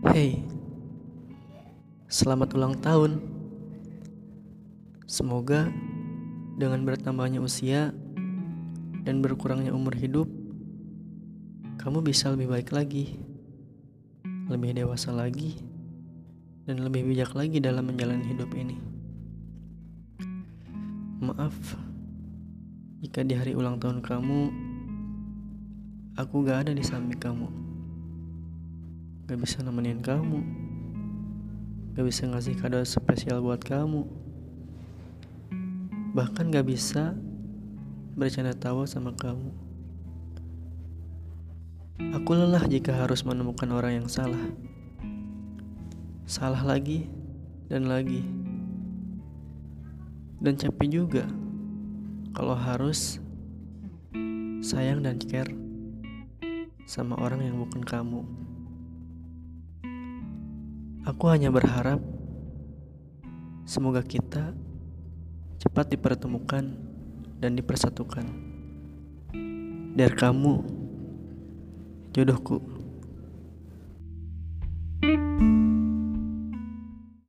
Hey, selamat ulang tahun. Semoga dengan bertambahnya usia dan berkurangnya umur hidup, kamu bisa lebih baik lagi, lebih dewasa lagi, dan lebih bijak lagi dalam menjalani hidup ini. Maaf jika di hari ulang tahun kamu, aku gak ada di samping kamu. Gak bisa nemenin kamu. Gak bisa ngasih kado spesial buat kamu. Bahkan gak bisa bercanda tawa sama kamu. Aku lelah jika harus menemukan orang yang salah. Salah lagi dan lagi. Dan capek juga Kalau harus sayang dan care sama orang yang bukan kamu. Aku hanya berharap semoga kita cepat dipertemukan dan dipersatukan. Dari kamu, jodohku.